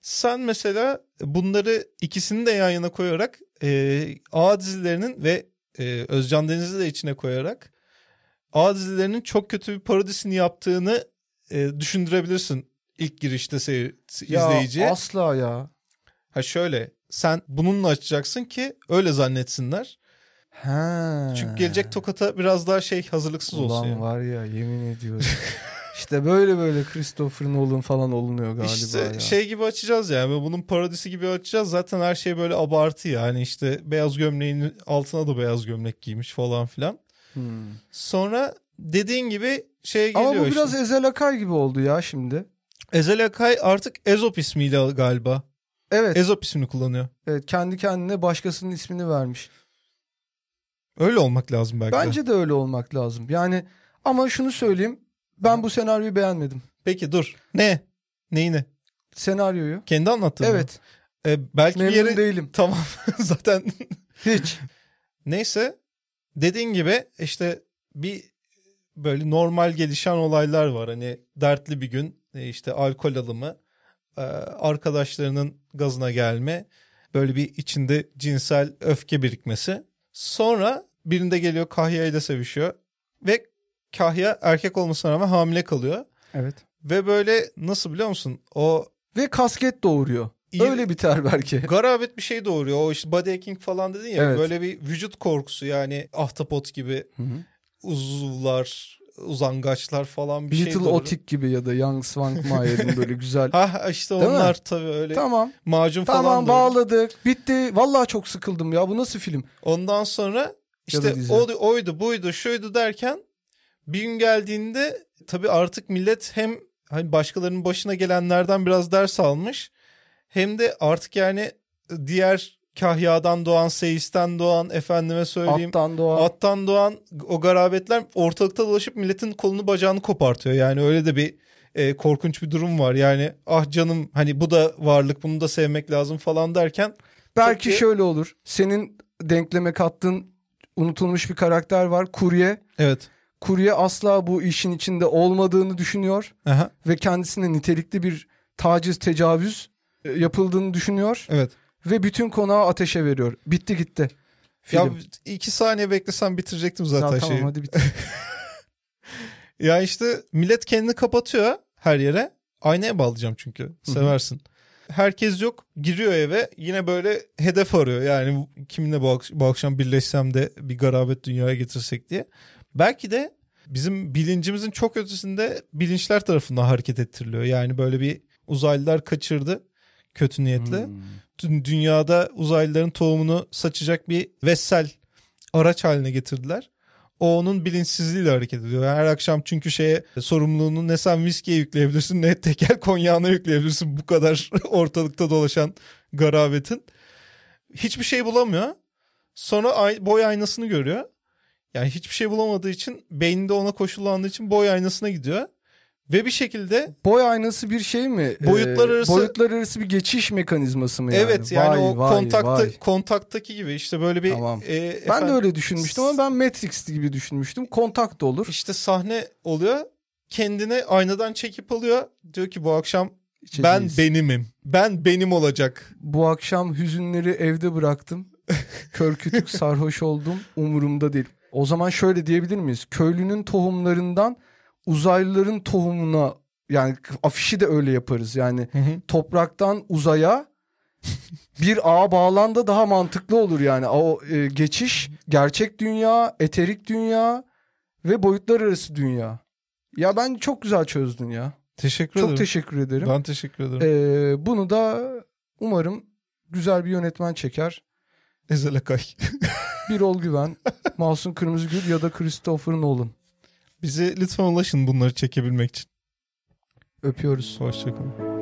Sen mesela bunları ikisini de yan yana koyarak e, A dizilerinin ve e, Özcan Deniz'i de içine koyarak A dizilerinin çok kötü bir parodisini yaptığını e, düşündürebilirsin ilk girişte seyir, Ya izleyiciye. asla ya. Ha şöyle sen bununla açacaksın ki öyle zannetsinler. Ha. Çünkü gelecek tokata biraz daha şey hazırlıksız Ulan olsun. yani. var ya yemin ediyorum. işte böyle böyle Christopher Nolan falan olunuyor galiba İşte ya. şey gibi açacağız yani bunun parodisi gibi açacağız. Zaten her şey böyle abartı yani işte beyaz gömleğin altına da beyaz gömlek giymiş falan filan. Hmm. Sonra dediğin gibi şey geliyor Ama bu işte. biraz Ezel Akay gibi oldu ya şimdi. Ezel Akay artık Ezop ismiyle galiba. Evet. Ezop ismini kullanıyor. Evet kendi kendine başkasının ismini vermiş. Öyle olmak lazım belki. Bence de öyle olmak lazım. Yani ama şunu söyleyeyim. Ben bu senaryoyu beğenmedim. Peki dur. Ne? Neyini? Senaryoyu. Kendi anlattın mı? Evet. E, belki Memnun bir yere... değilim. Tamam zaten Hiç. Neyse dediğin gibi işte bir böyle normal gelişen olaylar var. Hani dertli bir gün e, işte alkol alımı e, arkadaşlarının gazına gelme, böyle bir içinde cinsel öfke birikmesi. Sonra birinde geliyor Kahya ile sevişiyor ve Kahya erkek olmasına rağmen hamile kalıyor. Evet. Ve böyle nasıl biliyor musun? O Ve kasket doğuruyor. iyi- Öyle biter belki. garabet bir şey doğuruyor. O işte body hacking falan dedin ya. Evet. Böyle bir vücut korkusu yani ahtapot gibi uzuvlar, uzangaçlar falan bir Little şey doğuruyor. Otik gibi ya da Young Swankmayer'in böyle güzel. Ha işte Değil mi? onlar tabii öyle tamam. macun falan Tamam da öyle. bağladık. Bitti. Vallahi çok sıkıldım ya. Bu nasıl film? Ondan sonra işte o, oydu buydu şuydu derken bir gün geldiğinde tabii artık millet hem hani başkalarının başına gelenlerden biraz ders almış hem de artık yani diğer kahyadan doğan, seisten doğan, efendime söyleyeyim Attan doğa. attan doğan o garabetler ortalıkta dolaşıp milletin kolunu bacağını kopartıyor. Yani öyle de bir e, korkunç bir durum var. Yani ah canım hani bu da varlık bunu da sevmek lazım falan derken Belki iyi. şöyle olur. Senin denkleme kattığın unutulmuş bir karakter var. Kurye. evet. Kurye asla bu işin içinde olmadığını düşünüyor Aha, ve kendisine nitelikli bir taciz, tecavüz e, yapıldığını düşünüyor evet. ve bütün konağı ateşe veriyor. Bitti gitti. Film. Ya iki saniye beklesem bitirecektim Ya zaten tamam şeyi. hadi bitti. Ya işte millet kendini kapatıyor her yere. Aynaya bağlayacağım çünkü. Seversin. Herkes yok. Giriyor eve. Yine böyle hedef arıyor. Yani kiminle bu, ak- bu akşam birleşsem de bir garabet dünyaya getirsek diye. Belki de bizim bilincimizin çok ötesinde bilinçler tarafından hareket ettiriliyor. Yani böyle bir uzaylılar kaçırdı kötü niyetle. Hmm. Dü- Dünyada uzaylıların tohumunu saçacak bir vessel araç haline getirdiler. O onun bilinçsizliğiyle hareket ediyor. Yani her akşam çünkü şeye sorumluluğunu ne sen viskiye yükleyebilirsin ne tekel konyağına yükleyebilirsin. Bu kadar ortalıkta dolaşan garabetin. Hiçbir şey bulamıyor. Sonra boy aynasını görüyor. Yani hiçbir şey bulamadığı için beyninde ona koşullandığı için boy aynasına gidiyor. Ve bir şekilde Boy aynası bir şey mi? Boyutlar Ee, arası- boyutlar arası bir geçiş mekanizması mı yani? evet yani Vay, o vay, kontakta vay. kontaktaki gibi işte böyle bir Tamam. e, Ben efendim- de öyle düşünmüştüm ama ben Matrix gibi düşünmüştüm. Kontak da olur. İşte sahne oluyor. Kendini aynadan çekip alıyor. Diyor ki bu akşam İçeceğiz. ben benimim. Ben benim olacak. Bu akşam hüzünleri evde bıraktım. Kör kütük sarhoş oldum. Umurumda değil. O zaman şöyle diyebilir miyiz? Köylünün tohumlarından uzaylıların tohumuna yani afişi de öyle yaparız. Yani topraktan uzaya bir ağa bağlan da daha mantıklı olur yani. O e, geçiş gerçek dünya, eterik dünya ve boyutlar arası dünya. Ya ben çok güzel çözdün ya. Teşekkür Çok ederim. teşekkür ederim. Ben teşekkür ederim. Ee, bunu da umarım güzel bir yönetmen çeker. Ezel Akay. Birol Güven, Mahsun Kırmızıgül ya da Christopher Nolan. Bize lütfen ulaşın bunları çekebilmek için. Öpüyoruz. Hoşçakalın.